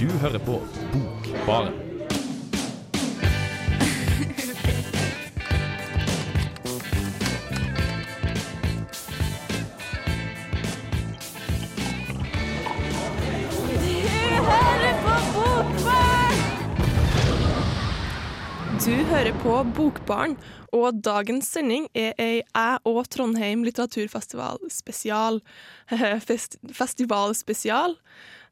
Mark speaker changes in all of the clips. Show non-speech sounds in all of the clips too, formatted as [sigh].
Speaker 1: Du hører på Bokbaren.
Speaker 2: Du hører på Bokbarn, og dagens sending er ei Jeg og Trondheim litteraturfestival spesial. [laughs] Fest, festivalspesial.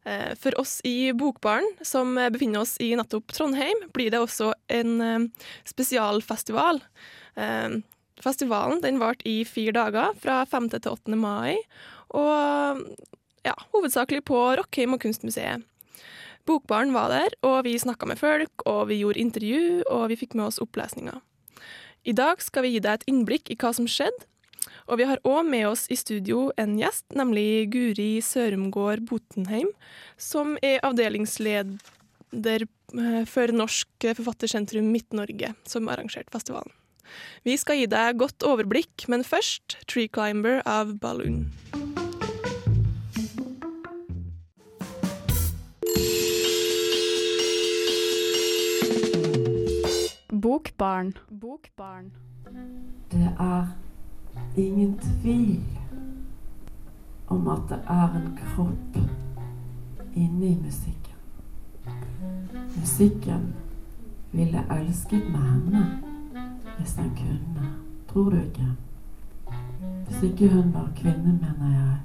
Speaker 2: Eh, For oss i Bokbaren, som befinner oss i nettopp Trondheim, blir det også en eh, spesialfestival. Eh, Festivalen den varte i fire dager, fra 5. til 8. mai, og ja, hovedsakelig på Rockheim og Kunstmuseet. Bokbaren var der, og vi snakka med folk, og vi gjorde intervju, og vi fikk med oss opplesninger. I dag skal vi gi deg et innblikk i hva som skjedde, og vi har òg med oss i studio en gjest, nemlig Guri Sørumgård Botenheim, som er avdelingsleder eh, for Norsk Forfattersentrum Midt-Norge, som arrangerte festivalen. Vi skal gi deg godt overblikk, men først Tree Climber av Balloon.
Speaker 3: Bokbarn. Bokbarn.
Speaker 4: Det er ingen tvil om at det er en kropp inni musikken. Musikken ville elsket med henne hvis den kunne. Tror du ikke? Hvis ikke hun var kvinne, mener jeg.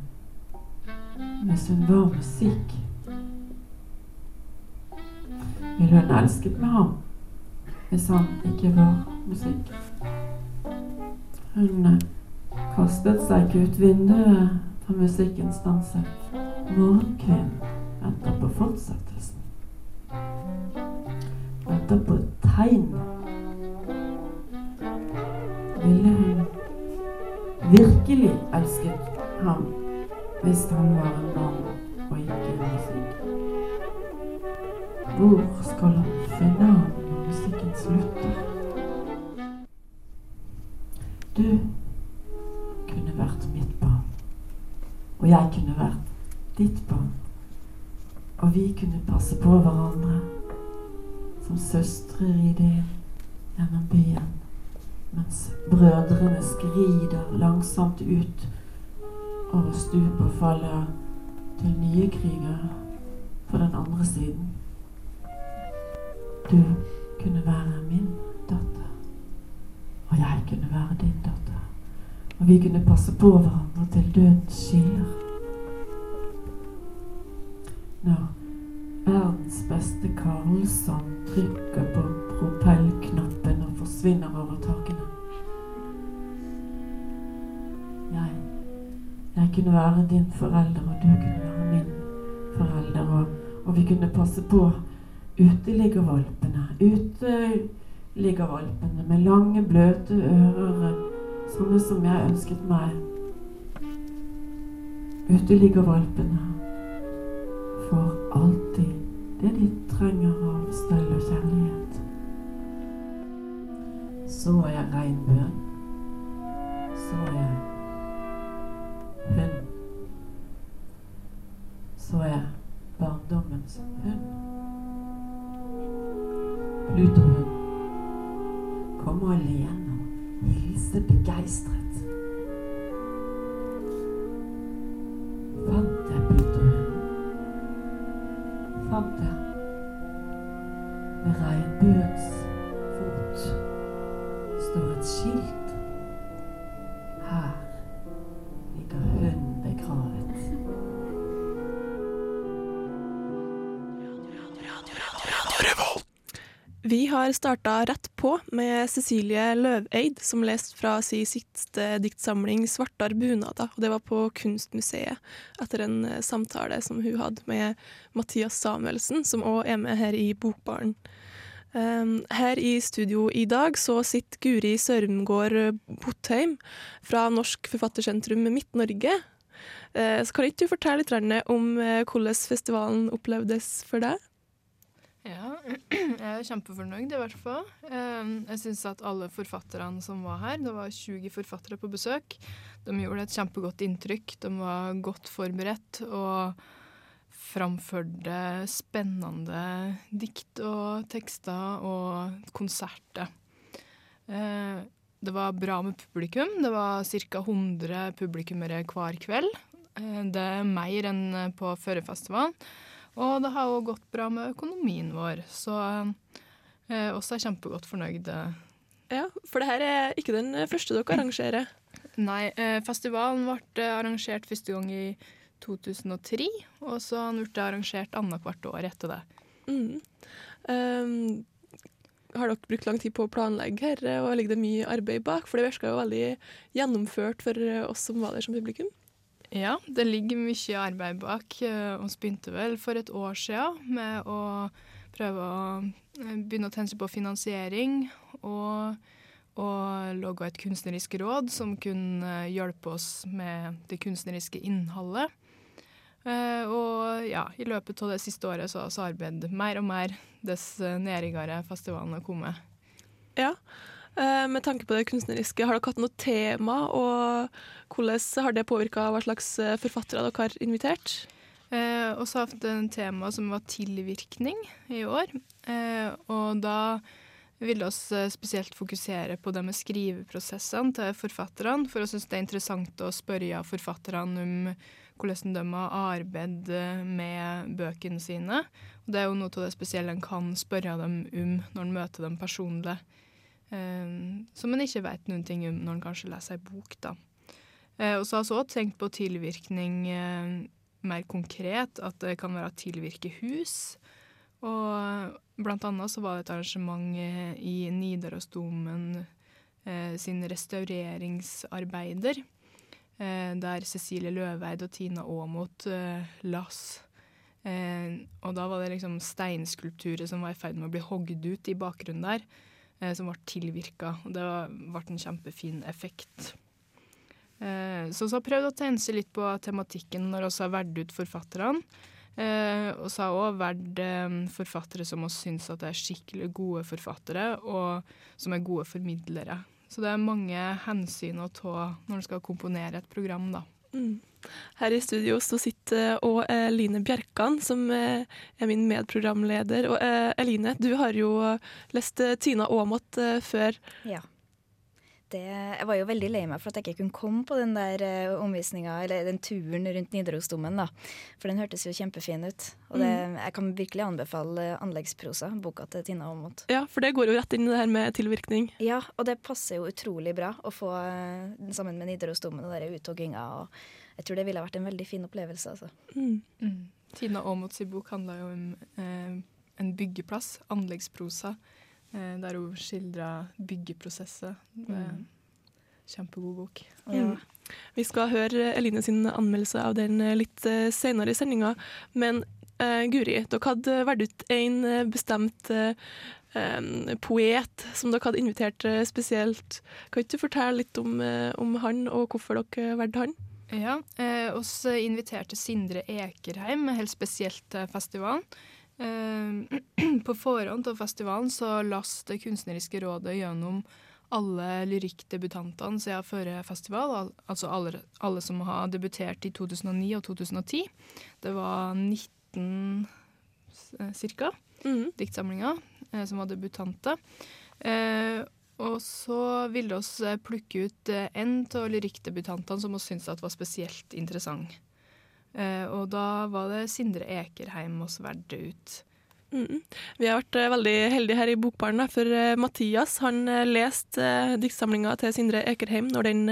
Speaker 4: Hvis hun var musikk, ville hun elsket med ham hvis han ikke var musikk. Hun eh, kastet seg ut vinduet da musikken stanset. Morgenkvinnen venter på fortsettelsen. Venter på et tegn. Ville hun virkelig elsket ham hvis han var en mann og ikke en musikk? Hvor skal han finne ham når musikken slutter? Du jeg kunne vært ditt barn. Og vi kunne passe på hverandre som søstre i det gjennom byen, mens brødrene skrider langsomt ut over stupet og faller til nye kriger på den andre siden. Du kunne være min datter, og jeg kunne være din datter. Og vi kunne passe på hverandre til døden skiller. Når verdens beste Karlsson trykker på propellknappen og forsvinner over takene. Jeg, jeg kunne være din forelder, og du kunne være min forelder, og, og vi kunne passe på uteliggervalpene. Uteliggervalpene med lange, bløte ører, sånne som jeg ønsket meg. Uteliggervalpene det de trenger av stell og kjærlighet. Så jeg regnbuen. Så jeg hund. Så jeg barndommens hund. Plutohund kommer alene og hilser begeistret.
Speaker 2: Starta rett på med Cecilie Løveid, som leste fra sin siste diktsamling 'Svartar bunader'. Og det var på Kunstmuseet, etter en eh, samtale som hun hadde med Mathias Samuelsen, som òg er med her i Bokbaren. Um, her i studio i dag så sitter Guri Sørumgård Botheim fra Norsk Forfattersentrum Midt-Norge. Uh, så kan ikke du fortelle litt om hvordan festivalen opplevdes for deg?
Speaker 5: Ja, [clears throat] jeg er kjempefornøyd i hvert fall. Um, Jeg syns at alle forfatterne som var her, det var 20 forfattere på besøk, de gjorde et kjempegodt inntrykk. De var godt forberedt og framførte spennende dikt og tekster og konserter. Eh, det var bra med publikum. Det var ca. 100 publikummere hver kveld. Eh, det er mer enn på Førefestivalen. Og det har òg gått bra med økonomien vår, så eh, også er kjempegodt fornøyde.
Speaker 2: Ja, For det her er ikke den første dere arrangerer?
Speaker 5: Nei, eh, festivalen ble arrangert første gang i 2003, og så har den blitt arrangert annethvert år etter det.
Speaker 2: Mm. Um, har dere brukt lang tid på å planlegge her, og ligger det mye arbeid bak? For det virka jo veldig gjennomført for oss som var der som publikum.
Speaker 5: Ja, det ligger mye arbeid bak. Vi begynte vel for et år siden med å prøve å eh, begynne å tenke på finansiering og, og logge et kunstnerisk råd som kunne hjelpe oss med det kunstneriske innholdet. Eh, og ja, i løpet av det siste året så har arbeidet mer og mer dess nærmere festivalen har kommet.
Speaker 2: Ja, Eh, med tanke på det kunstneriske, har dere hatt noe tema, og hvordan har det påvirka hva slags eh, forfattere dere har invitert?
Speaker 5: Eh, og har vi hatt en tema som var tilvirkning i år. Eh, og da vil vi eh, spesielt fokusere på det med skriveprosessene til forfatterne, for jeg syns det er interessant å spørre forfatterne om hvordan de har arbeidet med bøkene sine. Og det er jo noe av det spesielle en kan spørre dem om når en møter dem personlig. Som en ikke vet noen ting om når en kanskje leser ei bok. da. Uh, og så har vi også tenkt på tilvirkning uh, mer konkret, at det kan være å tilvirke hus. Og blant annet så var det et arrangement uh, i Nidarosdomen sin restaureringsarbeider, der Cecilie Løveid og Tina Aamodt las. og da var det liksom steinskulpturer som var i ferd med å bli hogd ut i bakgrunnen der eh, som ble tilvirka. Det ble en kjempefin effekt. Eh, så vi har prøvd å tense litt på tematikken når vi har valgt ut forfatterne. Eh, og så har også valgt eh, forfattere som vi syns er skikkelig gode forfattere, og som er gode formidlere. Så det er mange hensyn å ta når en skal komponere et program, da.
Speaker 2: Mm. Her i studio så sitter òg Eline Bjerkan, som eh, er min medprogramleder. Og eh, Eline, du har jo lest eh, Tina Aamodt før.
Speaker 6: Ja det, jeg var jo veldig lei meg for at jeg ikke kunne komme på den der omvisninga, eller den turen rundt Nidarosdomen, da. For den hørtes jo kjempefin ut. Og det, mm. jeg kan virkelig anbefale Anleggsprosa, boka til Tina Aamodt.
Speaker 2: Ja, for det går jo rett inn i det her med tilvirkning.
Speaker 6: Ja, og det passer jo utrolig bra å få sammen med Nidarosdomen og den uttogginga. Og jeg tror det ville vært en veldig fin opplevelse, altså. Mm.
Speaker 5: Mm. Tina Aamodts bok handla jo om eh, en byggeplass, anleggsprosa Eh, der hun skildrer byggeprosesset. Mm. Kjempegod bok.
Speaker 2: Ja. Vi skal høre Eline sin anmeldelse av den eh, litt eh, senere i sendinga. Men eh, Guri, dere hadde valgt ut en bestemt uh, um, poet som dere hadde invitert spesielt. Kan ikke du fortelle litt om, om han, og hvorfor dere valgte han?
Speaker 5: Ja, eh, oss inviterte Sindre Ekerheim helt spesielt til festivalen. Eh, [clears throat] på forhånd av festivalen så las Det kunstneriske rådet gjennom alle lyrikkdebutantene siden forrige festival, altså alle, alle, som har debutert i 2009 og 2010. Det var 19 ca. Mm. diktsamlinger eh, som var debutanter. Eh, og så ville oss plukke ut en av lyrikkdebutantene som vi syntes var spesielt interessant. Eh, og da var det Sindre Ekerheim oss valgte ut.
Speaker 2: Mm. Vi har vært veldig heldige her i Bokbaren, for Mathias han leste diktsamlinga til Sindre Ekerheim når den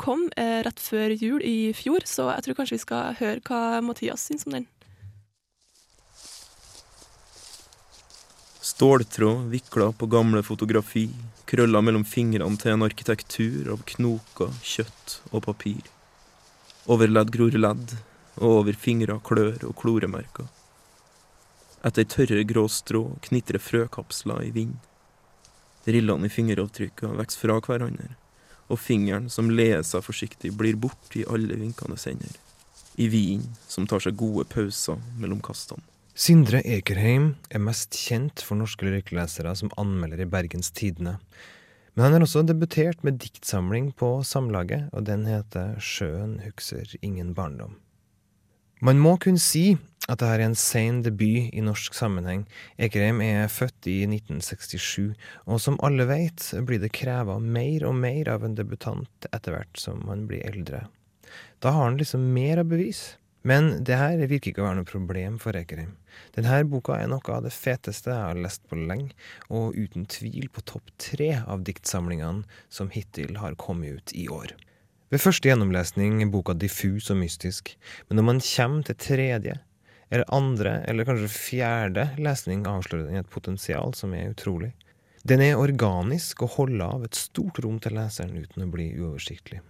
Speaker 2: kom rett før jul i fjor, så jeg tror kanskje vi skal høre hva Mathias syns om den.
Speaker 7: Ståltråd vikla på gamle fotografi, krølla mellom fingrene til en arkitektur av knoker, kjøtt og papir. Over ledd gror ledd, og over fingre, klør og kloremerker. Etter tørre grå strå knitrer frøkapsler i vind. Rillene i fingeravtrykka vokser fra hverandre, og fingeren som leer seg forsiktig, blir borte i alle vinkende hender. I vinen som tar seg gode pauser mellom kastene.
Speaker 8: Sindre Ekerheim er mest kjent for norske lyrikklesere som anmelder i Bergens Tidende. Men han har også debutert med diktsamling på Samlaget, og den heter Sjøen hukser ingen barndom. Man må kunne si at dette er en sen debut i norsk sammenheng. Ekerheim er født i 1967, og som alle vet, blir det kreva mer og mer av en debutant etter hvert som man blir eldre. Da har han liksom mer å bevise. Men det her virker ikke å være noe problem for Ekerheim. Denne boka er noe av det feteste jeg har lest på lenge, og uten tvil på topp tre av diktsamlingene som hittil har kommet ut i år. Ved første gjennomlesning er boka diffus og mystisk, men når man kommer til tredje, eller andre, eller kanskje fjerde lesning, avslører den et potensial som er utrolig. Den er organisk og holder av et stort rom til leseren uten å bli uoversiktlig.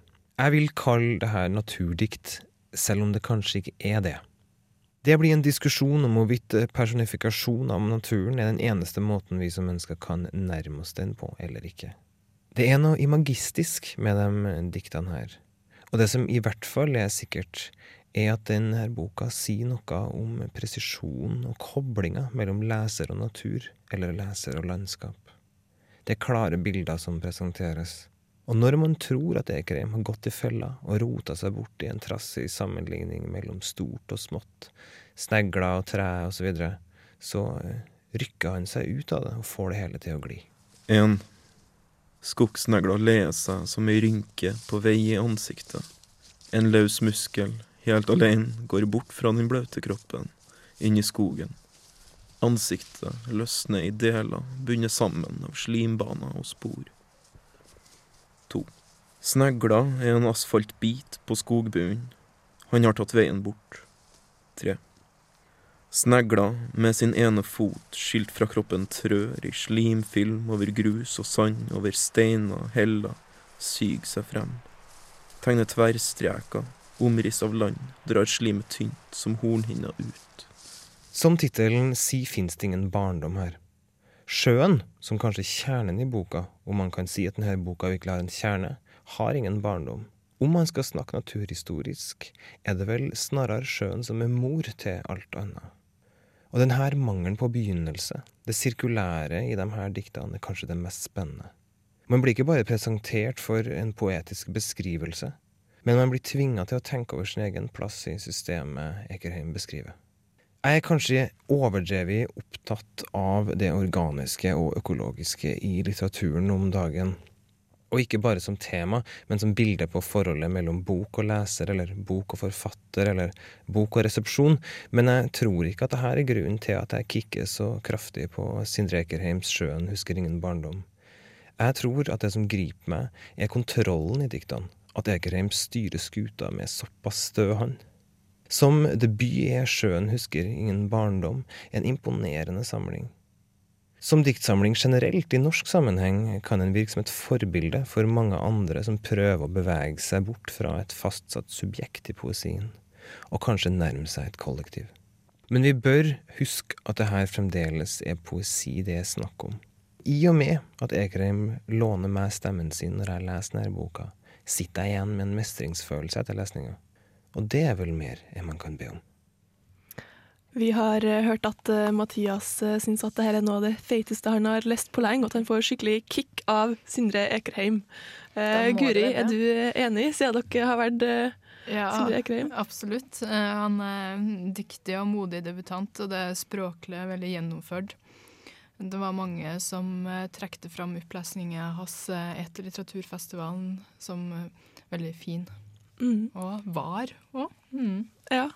Speaker 8: Jeg vil kalle det her naturdikt selv om det kanskje ikke er det. Det blir en diskusjon om hvorvidt personifikasjon av naturen er den eneste måten vi som mennesker kan nærme oss den på, eller ikke. Det er noe imagistisk med de diktene her, og det som i hvert fall er sikkert, er at denne boka sier noe om presisjon og koblinga mellom leser og natur, eller leser og landskap. Det er klare bilder som presenteres. Og når man tror at Ekrem har gått i fella og rota seg bort i en trassig sammenligning mellom stort og smått, snegler og tre osv., så, videre, så eh, rykker han seg ut av det og får det hele til å gli.
Speaker 7: En skogsnegla ler seg som ei rynke på vei i ansiktet. En løs muskel, helt alene, går bort fra den bløte kroppen, inn i skogen. Ansiktet løsner i deler, bundet sammen av slimbaner og spor. Snegla er en asfaltbit på skogbunnen. Han har tatt veien bort. Tre. Snegla med sin ene fot skilt fra kroppen trør i slimfilm over grus og sand, over steiner, heller, syg seg frem. Tegner tverrstreker, omriss av land, drar slimet tynt som hornhinna ut.
Speaker 8: Som tittelen sier, fins det ingen barndom her. Sjøen, som kanskje er kjernen i boka, om man kan si at denne boka virkelig har en kjerne, har ingen barndom. Om man skal snakke naturhistorisk, er det vel snarere sjøen som er mor til alt annet. Og denne mangelen på begynnelse, det sirkulære i de her diktene, er kanskje det mest spennende. Man blir ikke bare presentert for en poetisk beskrivelse, men man blir tvinga til å tenke over sin egen plass i systemet Ekerheim beskriver. Jeg er kanskje overdrevet opptatt av det organiske og økologiske i litteraturen om dagen. Og ikke bare som tema, men som bilde på forholdet mellom bok og leser, eller bok og forfatter, eller bok og resepsjon. Men jeg tror ikke at dette er grunnen til at jeg kicker så kraftig på Sindre Ekerheims 'Sjøen husker ingen barndom'. Jeg tror at det som griper meg, er kontrollen i diktene. At Ekerheim styrer skuta med såpass stø hånd. Som debut er Sjøen husker ingen barndom en imponerende samling. Som diktsamling generelt i norsk sammenheng kan den virke som et forbilde for mange andre som prøver å bevege seg bort fra et fastsatt subjekt i poesien, og kanskje nærme seg et kollektiv. Men vi bør huske at det her fremdeles er poesi det er snakk om. I og med at Ekrem låner meg stemmen sin når jeg leser denne boka, sitter jeg igjen med en mestringsfølelse etter lesninga. Og det er vel mer enn man kan be om.
Speaker 2: Vi har uh, hørt at uh, Mathias uh, syns at dette er noe av det feiteste han har lest på lenge, og at han får skikkelig kick av Sindre Ekerheim. Guri, er du enig, siden dere har vært ja, Sindre Ekerheim?
Speaker 5: Absolutt. han er dyktig og modig debutant, og det er språklig veldig gjennomført. Det var mange som trekte fram opplesninger hans etter litteraturfestivalen som veldig fin. Mm. Og var òg. Mm.
Speaker 2: Ja.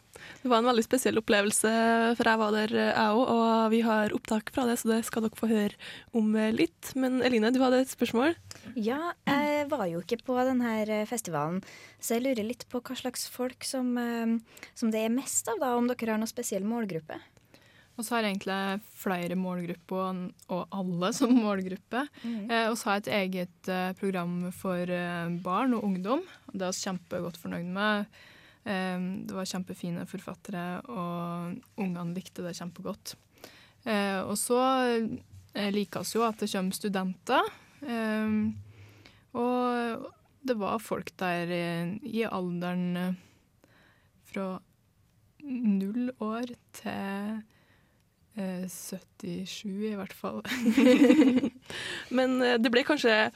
Speaker 2: Det var en veldig spesiell opplevelse, for jeg var der, jeg òg. Og vi har opptak fra det, så det skal dere få høre om litt. Men Eline, du hadde et spørsmål?
Speaker 6: Ja, jeg var jo ikke på denne festivalen, så jeg lurer litt på hva slags folk som, eh, som det er mest av, da. Om dere har noen spesiell målgruppe?
Speaker 5: Og så har jeg egentlig flere målgrupper, og alle som [laughs] målgruppe. Mm. Eh, og så har jeg et eget eh, program for barn og ungdom. Det er vi kjempegodt fornøyd med. Eh, det var kjempefine forfattere, og ungene likte det kjempegodt. Eh, og så eh, likes jo at det kommer studenter. og det var folk der i alderen fra null år til 77 eh, i hvert fall. [laughs]
Speaker 2: Men eh, det ble kanskje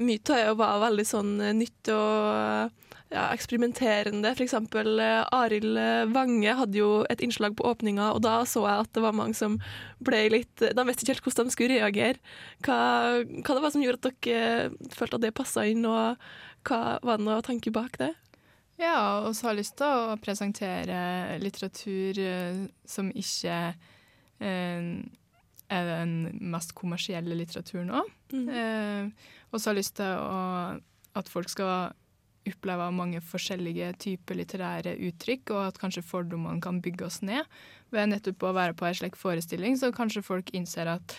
Speaker 2: Mye av det var veldig sånn nytt og ja, eksperimenterende. Eksempel eh, Arild eh, Vange hadde jo et innslag på åpninga, og da så jeg at det var mange som ble litt De visste ikke helt hvordan de skulle reagere. Hva, hva det var som gjorde at dere følte at det passa inn, og hva var det noe tanke bak det?
Speaker 5: Ja, og så har jeg lyst til å presentere litteratur eh, som ikke eh, er den mest kommersielle litteraturen òg.
Speaker 2: Mm.
Speaker 5: Eh, og så har jeg lyst til å, at folk skal oppleve mange forskjellige typer litterære uttrykk, og at kanskje fordommene kan bygge oss ned ved nettopp å være på en slik forestilling. Så kanskje folk innser at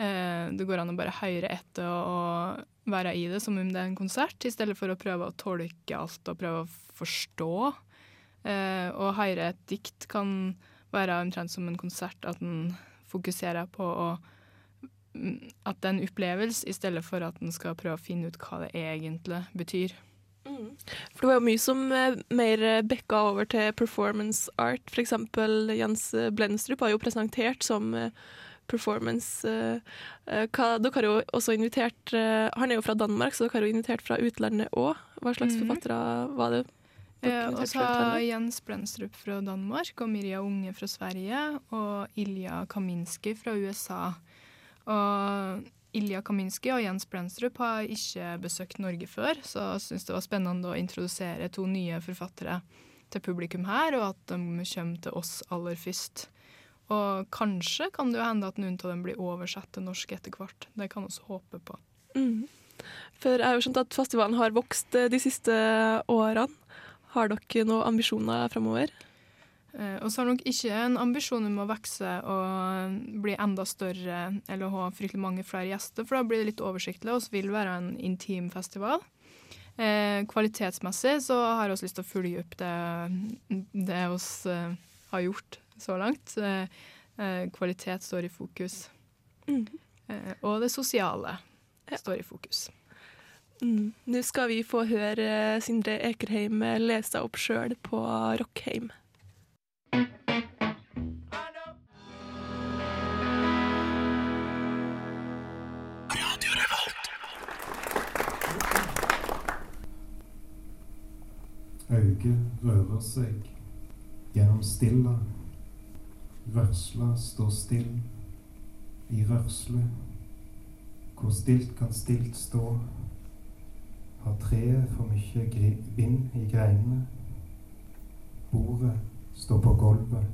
Speaker 5: eh, det går an å bare høre etter og, og være i det som om det er en konsert, i stedet for å prøve å tolke alt og prøve å forstå. Eh, og høre et dikt kan være omtrent som en konsert, at en fokuserer på å mm, at det er en opplevelse, i stedet for at en skal prøve å finne ut hva det egentlig betyr.
Speaker 2: Mm. For det var jo mye som eh, mer bekka over til performance art. For eksempel Jens Blendstrup har jo presentert som eh, performance. eh, eh, hva, dere har jo også invitert eh, Han er jo fra Danmark, så dere har jo invitert fra utlandet òg. Hva slags
Speaker 5: Mhm.
Speaker 2: forfattere var det?
Speaker 5: Eh, og så har? Jens Brenstrup fra Danmark og Mirja Unge fra Sverige og Ilja Kaminski fra USA. Og Ilja Kaminski og Jens Brenstrup har ikke besøkt Norge før, så jeg syns det var spennende å introdusere to nye forfattere til publikum her, og at de kommer til oss aller først. Og kanskje kan det jo hende at noen av dem blir oversatt til norsk etter hvert. Det kan vi håpe på.
Speaker 2: Mm. For jeg har jo skjønt at festivalen har vokst eh, de siste årene. Har dere noen ambisjoner framover?
Speaker 5: Eh, og så har nok ikke en ambisjon om å vokse og bli enda større eller ha fryktelig mange flere gjester, for da blir det litt oversiktlig. Vi vil være en intim festival. Eh, kvalitetsmessig så har vi lyst til å følge opp det, vi eh, har gjort så langt. Eh, eh, kvalitet står i fokus.
Speaker 2: Mm.
Speaker 5: Eh, og det sosiale
Speaker 2: Ja.
Speaker 5: står i fokus.
Speaker 2: Mm. Nå skal vi få høre eh, Sindre Ekerheim eh, lese opp sjøl på Rockheim.
Speaker 9: Auget rører seg gjennom stilla. Rørsla står still i rørsle. Hvor stilt kan stilt stå? Har treet for mye vind i greinene? Bordet står på gulvet,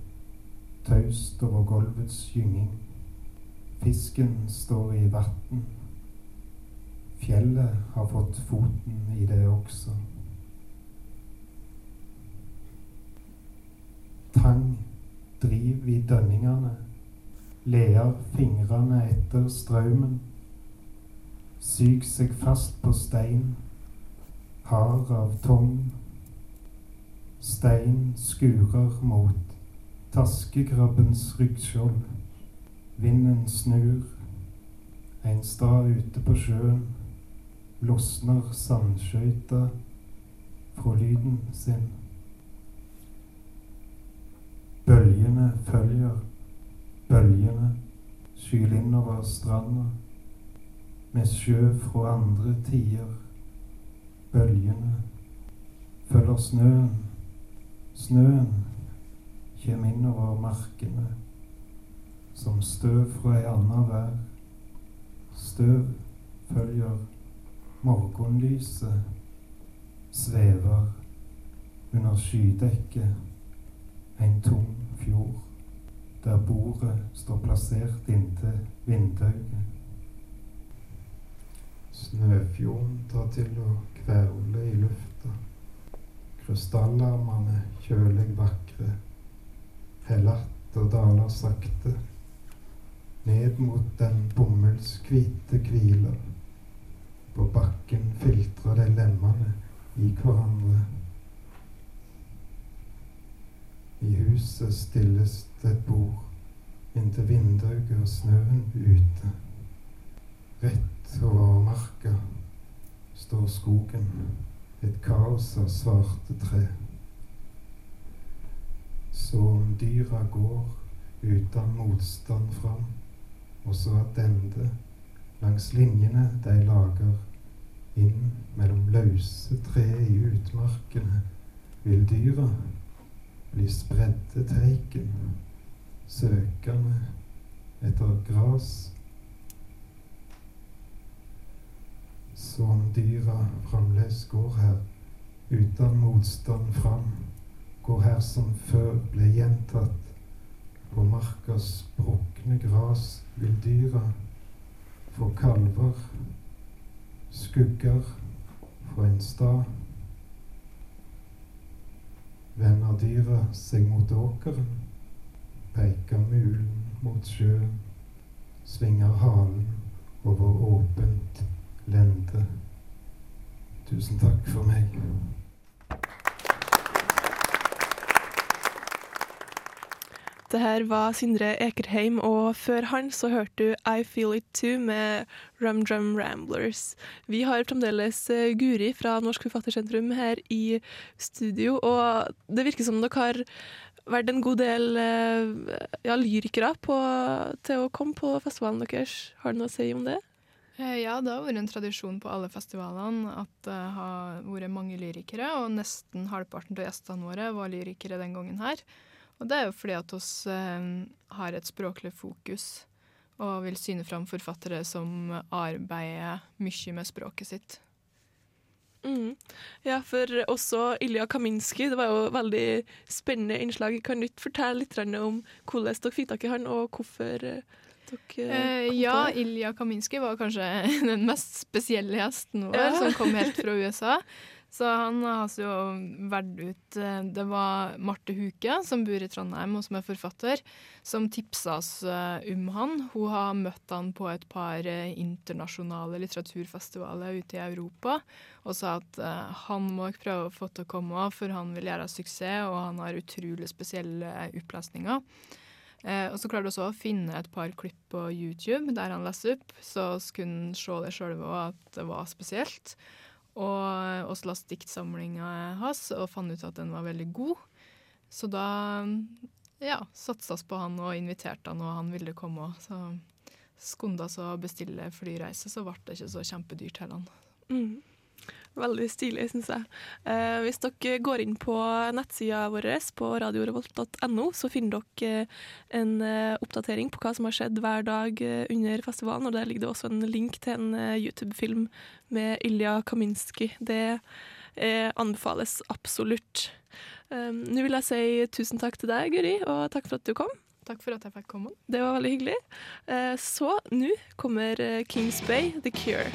Speaker 9: taust over gulvets gynging. Fisken står i vatn. Fjellet har fått foten i det også. Tang driv i dønningene, ler fingrene etter strømmen. Syk seg fast på stein, hard av tong. Stein skurer mot taskekrabbens ryggskjold. Vinden snur. En stad ute på sjøen losner sandskøyta fra lyden sin. Bølgene følger, bølgene skyl innover stranda med sjø fra andre tider. Bølgene følger snøen, snøen kjem innover markene som støv fra ei anna vær. Støv følger morgenlyset, svever under skydekket en tung fjord der bordet står plassert inntil vindauget. Snøfjorden tar til å kvervle i lufta. Krystallarmene kjølig vakre, hellatt og daler sakte ned mot den bomullskvite hviler. På bakken filtrer de lemmene i hverandre. I huset stilles det et bord inntil vinduet og snøen ute. Rett over marka står skogen, et kaos av svarte tre. Så om dyra går uten motstand fram, og så attende langs linjene de lager inn mellom løse tre i utmarkene. vil dyra bli spredde teiken, søkende etter gras. Som dyra fremdeles går her, uten motstand fram, går her som før ble gjentatt. På markas brukne gras vil dyra få kalver, skugger fra en stad. Vender dyra seg mot åkeren, peker mulen mot sjøen, svinger halen over åpent lende. Tusen takk for meg.
Speaker 2: Det her var Sindre Ekerheim, og før han så hørte du I Feel It Too med Rum Drum Ramblers. Vi har fremdeles eh, Guri fra Norsk Forfattersentrum her i studio, og det virker som dere har vært en god del eh, ja, lyrikere på, til å komme på festivalen deres. Har du noe å si om det?
Speaker 5: Eh, Ja, det har vært en tradisjon på alle festivalene at det har vært mange lyrikere, og nesten halvparten av gjestene våre var lyrikere den gangen her. Og det er jo fordi at oss eh, har et språklig fokus og vil syne fram forfattere som arbeider mye med språket sitt.
Speaker 2: Mm. Ja, for også Ilja Kaminski, det var jo veldig spennende innslag. Kan du ikke fortelle litt om hvordan dere fikk tak i han, og hvorfor eh,
Speaker 5: Eh, ja. Ilja Kaminski var kanskje [laughs] den mest spesielle gjesten vår,
Speaker 2: Ja.
Speaker 5: som kom helt fra [laughs] USA. Så han har jo vært ut eh, Det var Marte Huke, som bor i Trondheim og som er forfatter, som tipsa oss eh, om han. Hun har møtt han på et par eh, internasjonale litteraturfestivaler ute i Europa og sa at eh, han må ikke prøve å få til å komme, for han vil gjøre suksess, og han har utrolig spesielle opplesninger. Eh, og så klarte vi også å finne et par klipp på YouTube der han leser opp, så vi kunne se det sjølve òg at det var spesielt. Og vi leste diktsamlinga hans og fant ut at den var veldig god. Så da ja, satsa vi på han og inviterte han, og han ville komme òg. Så skunda oss å bestille flyreise, så ble det ikke så kjempedyrt heller.
Speaker 2: Mm. Veldig stilig, syns jeg. Eh, hvis dere går inn på nettsida vår på radiorevolt.no, så finner dere eh, en eh, oppdatering på hva som har skjedd hver dag eh, under festivalen. Og der ligger det også en link til en YouTube-film med Ilja Kaminski. Det eh, anbefales absolutt. Eh, Nå vil jeg si tusen takk til deg, Guri, og takk for at du kom.
Speaker 5: Takk for at jeg fikk komme.
Speaker 2: Det var veldig hyggelig. Så nå kommer Kings Bay, The Cure.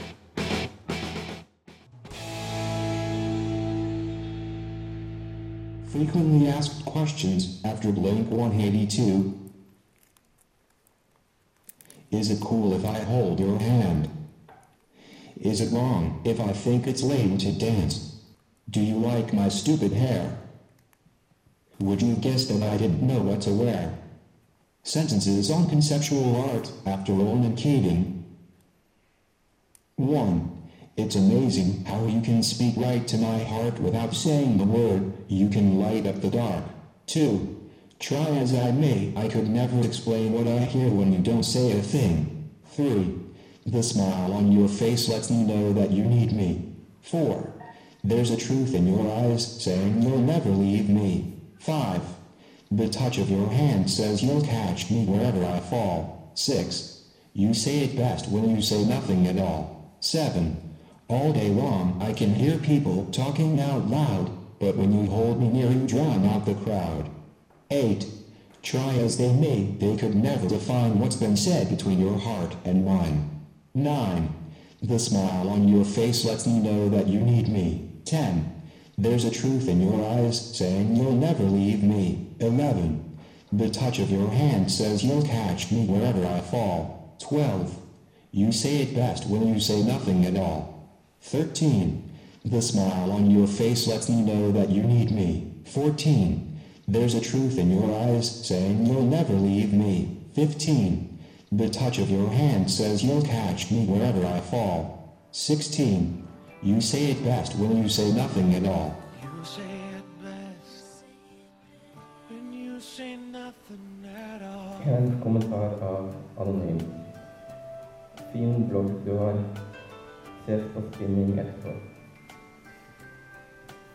Speaker 10: Frequently asked questions after Blink 182. Is it cool if I hold your hand? Is it wrong if I think it's lame to dance? Do you like my stupid hair? Would you guess that I didn't know what to wear? Sentences on conceptual art after Roland Keating. 1. It's amazing how you can speak right to my heart without saying the word. You can light up the dark. 2. Try as I may, I could never explain what I hear when you don't say a thing. 3. The smile on your face lets me know that you need me. 4. There's a truth in your eyes saying you'll never leave me. 5. The touch of your hand says you'll catch me wherever I fall. 6. You say it best when you say nothing at all. 7. All day long I can hear people talking out loud, but when you hold me near you drown out the crowd. 8. Try as they may, they could never define what's been said between your heart and mine. 9. The smile on your face lets me know that you need me. 10. There's a truth in your eyes saying you'll never leave me. 11. The touch of your hand says you'll catch me wherever I fall. 12. You say it best when you say nothing at all. 13. The smile on your face lets me know that you need me. 14. There's a truth in your eyes saying you'll never leave me. 15. The touch of your hand says you'll catch me wherever I fall. 16. You say it best when you say nothing at all.
Speaker 11: You say it best when you say nothing at all.
Speaker 12: En kommentar av Anonym. Fin blogg du spinning etterpå.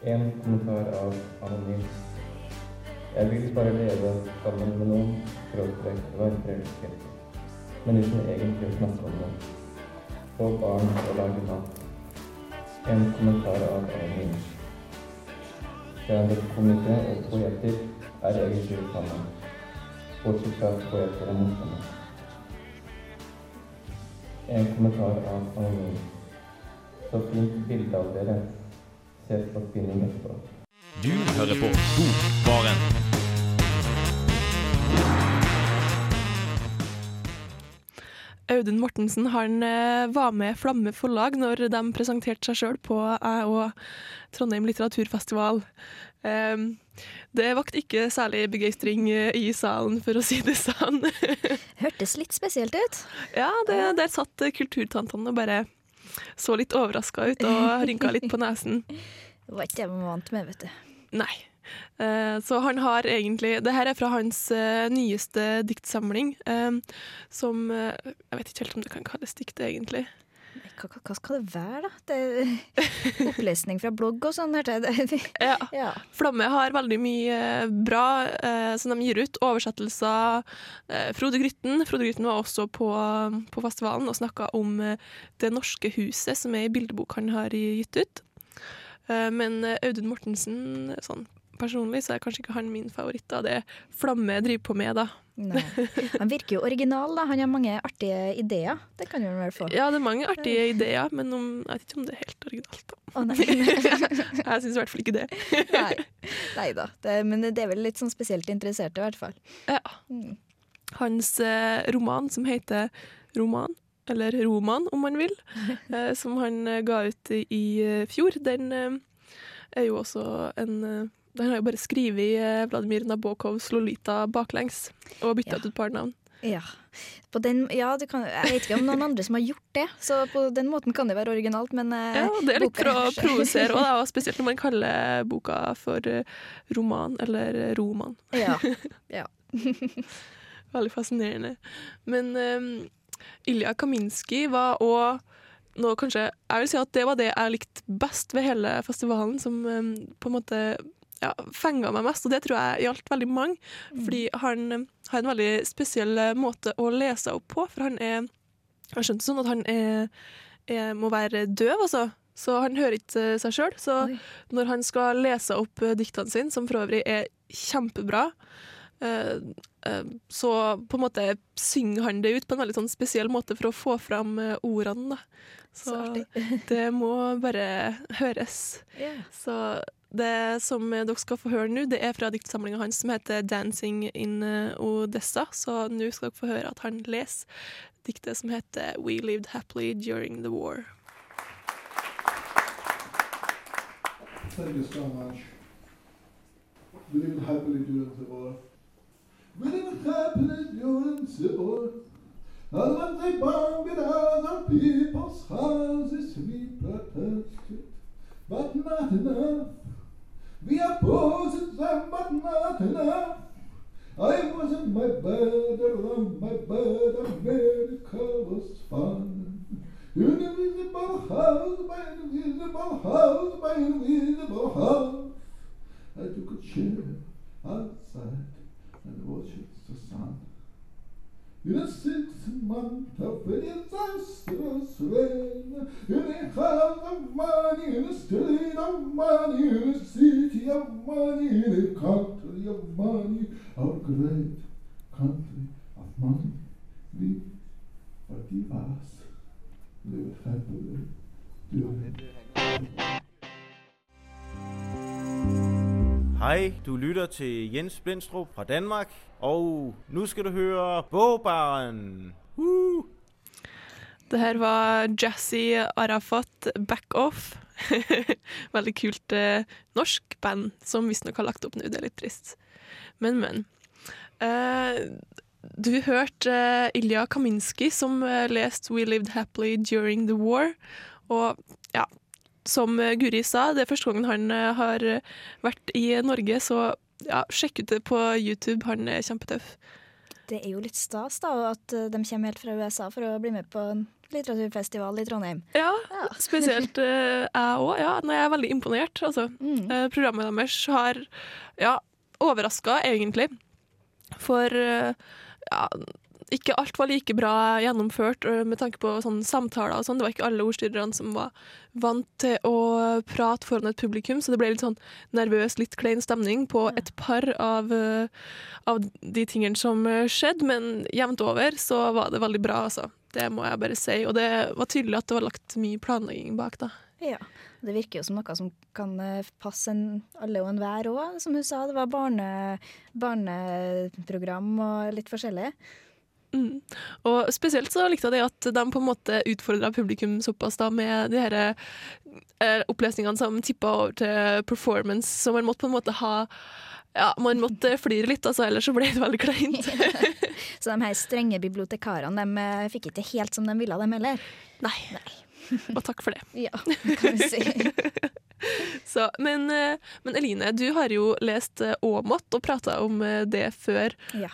Speaker 12: En kommentar av Anonym. Jeg vil bare leve sammen med noen, skråstrek være forelsket. Men uten egentlig å snakke om det. Få barn og lage mat. En kommentar av Anonym. Standup-komikere og poeter er egentlig sammen, samme. Bortsett fra poeter er morsomme. En kommentar av Anonym. Så fint bilde av dere. Se på spinning etterpå.
Speaker 1: Du hører på Bokbaren.
Speaker 2: Audun Mortensen han eh, var med Flamme Forlag når de presenterte seg sjøl på jeg og Trondheim litteraturfestival. Um, det vakte ikke særlig begeistring eh, i salen, for å si det sånn. [laughs]
Speaker 6: Hørtes litt spesielt ut.
Speaker 2: Ja, det, der satt kulturtantene og bare så litt overraska ut og [laughs] rynka litt på nesen.
Speaker 6: Det var ikke det man vant med, vet du.
Speaker 2: Nei. Eh, Så han har egentlig Det her er fra hans eh, nyeste diktsamling, eh, som Jeg vet ikke helt om det kan kalles dikt, egentlig.
Speaker 6: Hva, hva, skal det være, da? Det [laughs] opplesning fra blogg og sånn, hørte jeg. [laughs]
Speaker 2: Ja.
Speaker 6: Ja.
Speaker 2: Flamme har veldig mye eh, bra eh, som de gir ut. Oversettelser. Eh, Frode Grytten Frode Grytten var også på, på festivalen og snakka om eh, Det norske huset, som er ei bildebok han har gitt ut. Eh, men eh, Audun Mortensen, sånn personlig, så er kanskje ikke han min favoritt av det Flamme driver på med, da.
Speaker 6: Nei. Han virker jo original, da. Han har mange artige ideer. Det kan han vel få.
Speaker 2: Ja, det er mange artige ideer, men om, jeg vet ikke om det er helt originalt, da.
Speaker 6: Å, nei. [laughs]
Speaker 2: jeg syns i hvert fall ikke det.
Speaker 6: Nei, da. Men det er vel litt sånn spesielt interesserte, i hvert fall.
Speaker 2: Ja.
Speaker 6: Mm.
Speaker 2: Hans eh, roman som heter Roman, eller Roman om man vil, [laughs] eh, som han eh, ga ut i, i fjor, den eh, er jo også en Den har jo bare skrevet eh, Vladimir Nabokovs Lolita baklengs, og bytta ut et par navn.
Speaker 6: Ja. På den, ja du kan, jeg vet ikke om noen andre som har gjort det, så på den måten kan det være originalt, men eh,
Speaker 2: Ja, det er litt for å provosere òg, og spesielt når man kaller boka for eh, roman, eller eh, roman.
Speaker 6: Ja. [laughs] ja. [laughs]
Speaker 2: Veldig fascinerende. Men um, Ilja Kaminski var òg nå kanskje Jeg vil si at det var det jeg likte best ved hele festivalen, som um, på en måte ja, fenga meg mest, og det tror jeg gjaldt veldig mange. Fordi han har en veldig spesiell eh, måte å lese opp på, for han er Jeg skjønte sånn at han er, er, må være døv, altså. Så han hører ikke eh, seg sjøl. Så når han skal lese opp eh, diktene sine, som for øvrig er kjempebra, så på en måte synger han det ut på en veldig sånn spesiell måte for å få fram ordene. Da. Så,
Speaker 6: Så
Speaker 2: det må bare høres.
Speaker 6: Yeah.
Speaker 2: Så det som dere skal få høre nå, det er fra diktsamlinga hans som heter 'Dancing in eh, Odessa'. Så nå skal dere få høre at han leser diktet som heter 'We Lived Happily During the War'.
Speaker 13: Thank you so much. We lived happily during the war. We lived happily during the war. And when they bombed other people's houses, we protested. But not enough. We opposed them, but not enough. I was in my bed, around my bed, America was fine. Invisible house, my invisible house, my invisible house. I took a chair outside and watched the sun. In a six month of disastrous rain, in a house of money, in a street of money, in a city money, in a country of money, our great country of money, we forgive us. Live happily. Do
Speaker 14: Hej, du lytter til Jens Blindstrup fra Danmark, og nu skal du høre Bogbaren. Woo!
Speaker 2: Det her var Jazzy Arafat Back Off. [laughs] Veldig kult eh, norsk band som visstnok har lagt opp nå. Det er litt trist. Men, men. Eh, du hørte eh, Ilja Kaminski som eh, leste 'We Lived Happily During the War'. Og ja, som eh, Guri sa, det er første gangen han eh, har vært i Norge, så ja, sjekk ut det på YouTube. Han er kjempetøff.
Speaker 15: Det er jo litt stas da, at eh, de kommer helt fra USA for å bli med på en litteraturfestival i Trondheim.
Speaker 2: Ja, [laughs] spesielt eh, jeg òg. Ja. Nei, jeg er veldig imponert. Altså.
Speaker 15: Mm.
Speaker 2: Eh, programmet deres har ja, overraska, egentlig. For ja, ikke alt var like bra gjennomført eh, med tanke på sånne samtaler og sånn. Det var ikke alle ordstyrerne som var vant til å prate foran et publikum, så det ble litt sånn nervøs, litt klein stemning på et par av, eh, av de tingene som eh, skjedde, men jevnt over så var det veldig bra, altså. Det må jeg bare si. Og det var tydelig at det var lagt mye planlegging bak, da.
Speaker 15: Ja. Det virker jo som noe som kan passe en, alle og enhver òg, som hun sa. Det var barne, barneprogram og litt forskjellig.
Speaker 2: Mm. Og spesielt så likte jeg det at de på en måte utfordra publikum såpass da med de her eh, opplesningene som tippa over til performance, så man måtte på en måte ha ja, man måtte flire litt, altså, ellers så ble det veldig kleint. [laughs]
Speaker 15: Så de her strenge bibliotekarene de eh, fikk ikke helt som de ville, dem heller.
Speaker 2: Nei. Og takk for det. [laughs]
Speaker 15: Ja, kan vi si. [laughs]
Speaker 2: Så, men, eh, men Eline, du har jo lest Åmot og prata om det før.
Speaker 15: Ja.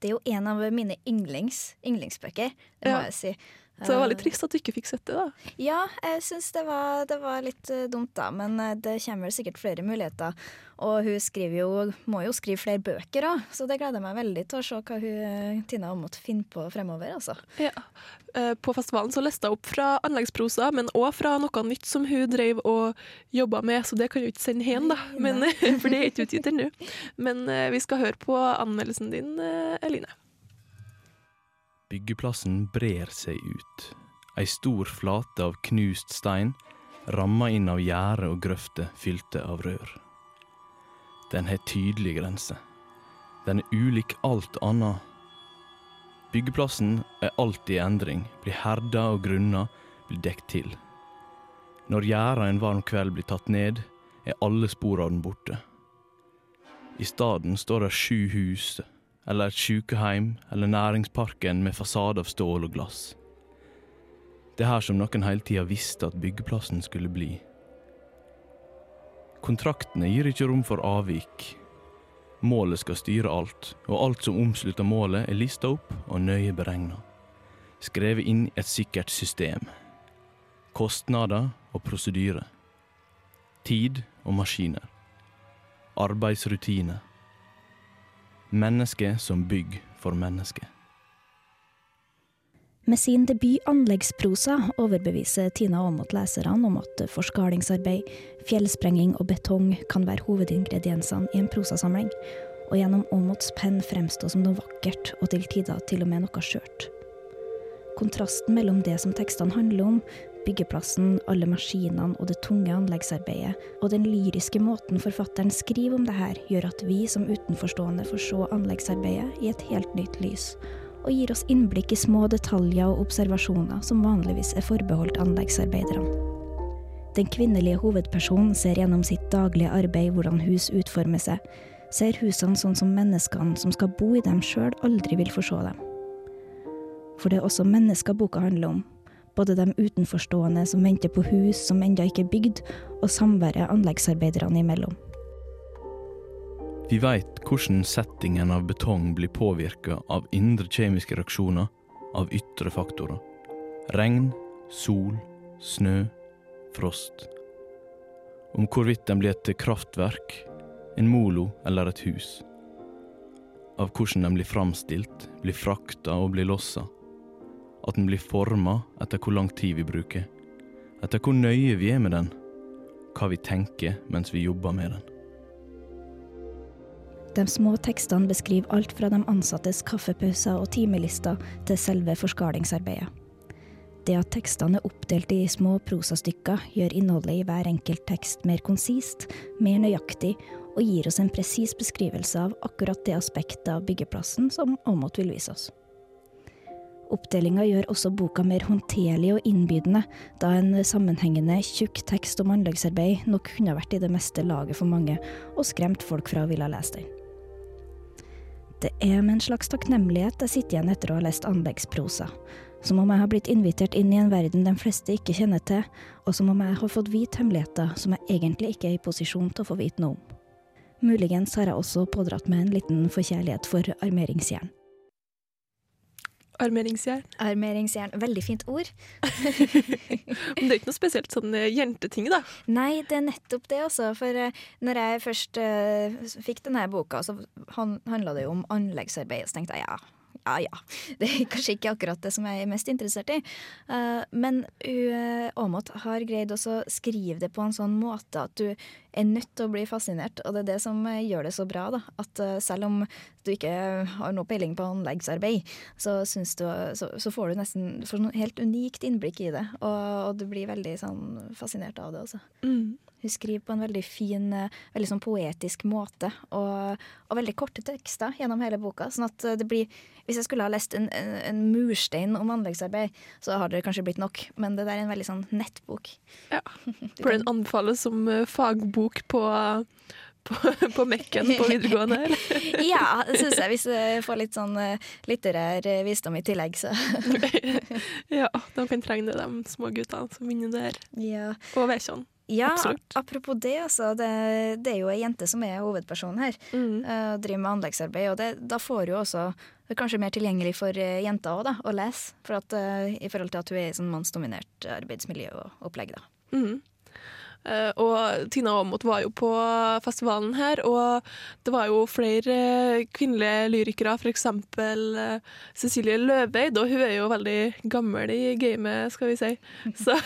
Speaker 15: Det er jo en av mine yndlings, yndlingsbøker, det må
Speaker 2: Ja.
Speaker 15: jeg si.
Speaker 2: Så det var litt
Speaker 15: Eh,
Speaker 2: trist at du ikke fikk sett det, da.
Speaker 15: Ja, jeg syns det, var- det var litt eh, dumt, da. Men eh, det kommer vel sikkert flere muligheter. Og hun skriver jo, må jo skrive flere bøker òg, så det gleder jeg meg veldig til å se hva hun, Tina Aamodt finner på fremover. altså.
Speaker 2: Ja. På festivalen så leste jeg opp fra anleggsprosa, men òg fra noe nytt som hun drev og jobba med, så det kan jo ikke sende hjem, da. Men, [laughs] for det er ikke utgitt ennå. Men vi skal høre på anmeldelsen din, Eline.
Speaker 1: Byggeplassen brer seg ut. Ei stor flate av knust stein, ramma inn av gjerde og grøfter fylte av rør. Den har tydelige grenser. Den er ulik alt annet. Byggeplassen er alltid i endring, blir herda og grunna, blir dekt til. Når gjerda en varm kveld blir tatt ned, er alle spor av den borte. I staden står det sju hus, eller et sjukeheim, eller næringsparken med fasade av stål og glass. Det er her som noen hele tida visste at byggeplassen skulle bli. Kontraktene gir ikke rom for avvik. Målet skal styre alt, og alt som omslutter målet er lista opp og nøye beregna. Skrevet inn i et sikkert system. Kostnader og prosedyre. Tid og maskiner. Arbeidsrutiner. Menneske som bygg for menneske.
Speaker 6: Med sin debut 'Anleggsprosa' overbeviser Tina Aamodt leserne om at forskalingsarbeid, fjellsprenging og betong kan være hovedingrediensene i en prosasamling, og gjennom Aamodts penn fremstå som noe vakkert og til tider til og med noe skjørt. Kontrasten mellom det som tekstene handler om, byggeplassen, alle maskinene og det tunge anleggsarbeidet, og den lyriske måten forfatteren skriver om det her, gjør at vi som utenforstående får se anleggsarbeidet i et helt nytt lys, og gir oss innblikk i små detaljer og observasjoner som vanligvis er forbeholdt anleggsarbeiderne. Den kvinnelige hovedpersonen ser gjennom sitt daglige arbeid hvordan hus utformer seg, ser husene sånn som menneskene som skal bo i dem sjøl, aldri vil få se dem. For det er også mennesker boka handler om, både de utenforstående som venter på hus som ennå ikke er bygd, og samværet anleggsarbeiderne imellom.
Speaker 1: Vi veit hvordan settingen av betong blir påvirka av indre kjemiske reaksjoner, av ytre faktorer. Regn, sol, snø, frost. Om hvorvidt den blir et kraftverk, en molo eller et hus. Av hvordan den blir framstilt, blir frakta og blir lossa. At den blir forma etter hvor lang tid vi bruker. Etter hvor nøye vi er med den. Hva vi tenker mens vi jobber med den.
Speaker 6: De små tekstene beskriver alt fra de ansattes kaffepauser og timelister til selve forskalingsarbeidet. Det at tekstene er oppdelt i små prosastykker, gjør innholdet i hver enkelt tekst mer konsist, mer nøyaktig, og gir oss en presis beskrivelse av akkurat det aspektet av byggeplassen som Aamodt vil vise oss. Oppdelinga gjør også boka mer håndterlig og innbydende, da en sammenhengende, tjukk tekst om anleggsarbeid nok kunne vært i det meste laget for mange, og skremt folk fra å ville lese den. Det er med en slags takknemlighet jeg sitter igjen etter å ha lest anleggsprosa. Som om jeg har blitt invitert inn i en verden de fleste ikke kjenner til, og som om jeg har fått vite hemmeligheter som jeg egentlig ikke er i posisjon til å få vite noe om. Muligens har jeg også pådratt meg en liten forkjærlighet for armeringsjern.
Speaker 2: Armeringsjern.
Speaker 6: Armeringsjern. Veldig fint ord. [laughs]
Speaker 2: Men det er ikke noe spesielt sånn eh, jenteting, da.
Speaker 6: Nei, det er nettopp det, altså. For eh, når jeg først uh, fikk denne boka, så han, handla det jo om anleggsarbeid. Så tenkte jeg ja, ja ja. [laughs] Det er kanskje ikke akkurat det som jeg er mest interessert i. Eh, men Aamodt har greid også å skrive det på en sånn måte at du er nødt til å bli fascinert. Og det er det som eh, gjør det så bra. da. At eh, selv om du ikke har noe peiling på anleggsarbeid, så, du, så, så får du nesten får noe helt unikt innblikk i det. Og, og du blir veldig sånn fascinert av det også.
Speaker 2: Mm.
Speaker 6: Hun skriver på en veldig fin, eh, veldig sånn poetisk måte, og, og veldig korte tekster gjennom hele boka. sånn at eh, det blir, Hvis jeg skulle ha lest en, en, en murstein om anleggsarbeid, så har det kanskje blitt nok, men det der er en veldig sånn nettbok.
Speaker 2: Ja, [laughs] For den anbefales som eh, fagbok på, [laughs] på, på Mekken på [laughs] videregående? eller?
Speaker 6: ja, det syns jeg. Hvis jeg får litt sånn litterær visdom i tillegg, så
Speaker 2: Ja, de kan trenge det, de små guttene som vinner der.
Speaker 6: Ja.
Speaker 2: Og Veikjan.
Speaker 6: Ja,
Speaker 2: Absolutt.
Speaker 6: apropos det, altså. Det, det er jo ei jente som er hovedpersonen her.
Speaker 2: Mm.
Speaker 6: Uh, driver med anleggsarbeid. Og det, da får hun også det er kanskje mer tilgjengelig for uh, jenter også, da, å lese. For at, uh, I forhold til at hun er i sånn mannsdominert arbeidsmiljø og opplegg. da.
Speaker 2: Mhm. Eh, og Tina Aamodt var jo på festivalen her, og det var jo flere kvinnelige lyrikere, f.eks. Uh, Cecilie Løveid, og hun er jo veldig gammel i gamet, skal vi si. [laughs] Så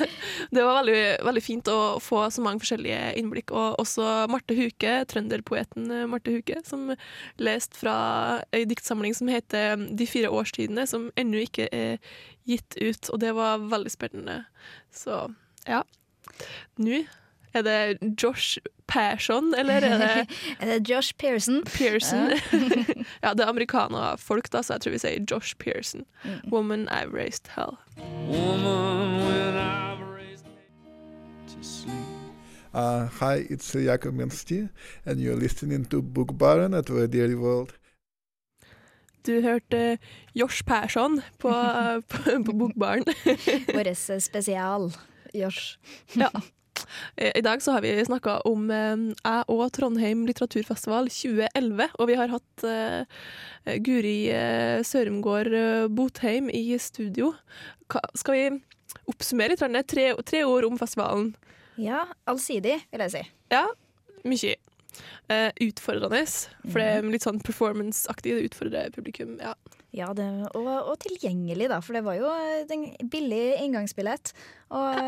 Speaker 2: [laughs] det var veldig, veldig fint å få så mange forskjellige innblikk. Og også Marte Huke, trønderpoeten eh, Marte Huke, som leste fra ei diktsamling som heter De fire årstidene, som ennå ikke er gitt ut, og det var veldig spennende. Så ja. Nå er det Josh Persson, eller er det [laughs]
Speaker 6: Er det Josh Pearson?
Speaker 2: Pearson. [laughs] ja, det er amerikanerfolk, da, så jeg tror vi sier Josh Pearson. Woman I've raised hell.
Speaker 13: Uh, hi, it's Jakob Minsti, and you're listening to Book Baron at Radio World.
Speaker 2: Du hørte Josh Persson på, [laughs] på, på Bokbaren.
Speaker 6: Vår spesial. Josh.
Speaker 2: ja. I dag så har vi snakka om eh, jeg og Trondheim litteraturfestival 2011, og vi har hatt eh, Guri eh, Sørumgård eh, Botheim i studio. Ka, skal vi oppsummere litt? Tre, tre ord om festivalen.
Speaker 6: Ja, allsidig, vil jeg si.
Speaker 2: Ja, mye. Eh, utfordrende, for det er litt sånn performance-aktig. Det utfordrer publikum. ja.
Speaker 6: Ja, det, og, og tilgjengelig, da, for det var jo en billig inngangsbillett. Og,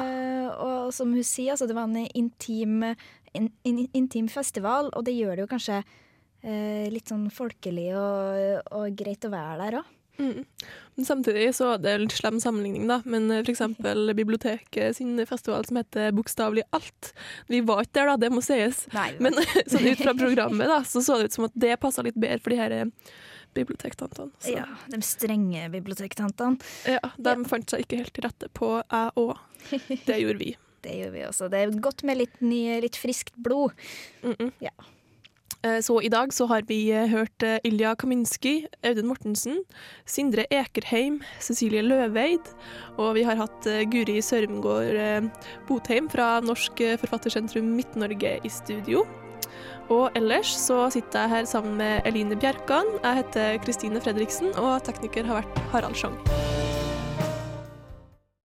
Speaker 6: og som hun sier, altså, det var en intim, in, in, intim festival, og det gjør det jo kanskje eh, litt sånn folkelig og, og greit å være der òg.
Speaker 2: Mm. Men samtidig så det en litt slem sammenligning, da. Men f.eks. for eksempel [laughs] biblioteket sin festival som heter Bokstavelig alt. Vi var ikke der, da, det må sies.
Speaker 6: Nei,
Speaker 2: Men [laughs] sånn ut fra [laughs] programmet da, så så det ut som at det passa litt bedre for de her eh, bibliotektantene. Så.
Speaker 6: Ja, de strenge bibliotektantene.
Speaker 2: Ja, de fant seg ikke helt til rette på jeg òg. [laughs] Det gjorde vi.
Speaker 6: Det gjorde vi også. Det er godt med litt, ny, litt friskt blod.
Speaker 2: Mm -mm.
Speaker 6: Ja.
Speaker 2: Eh, Så i dag så har vi eh, hørt eh, Ilja Kaminski, Audun Mortensen, Sindre Ekerheim, Cecilie Løveid, og vi har hatt Guri Sørumgård Botheim fra Norsk Forfattersentrum Midt-Norge i studio. Og ellers så sitter jeg her sammen med Eline Bjerkan. Jeg heter Kristine Fredriksen, og tekniker har vært Harald Schjong.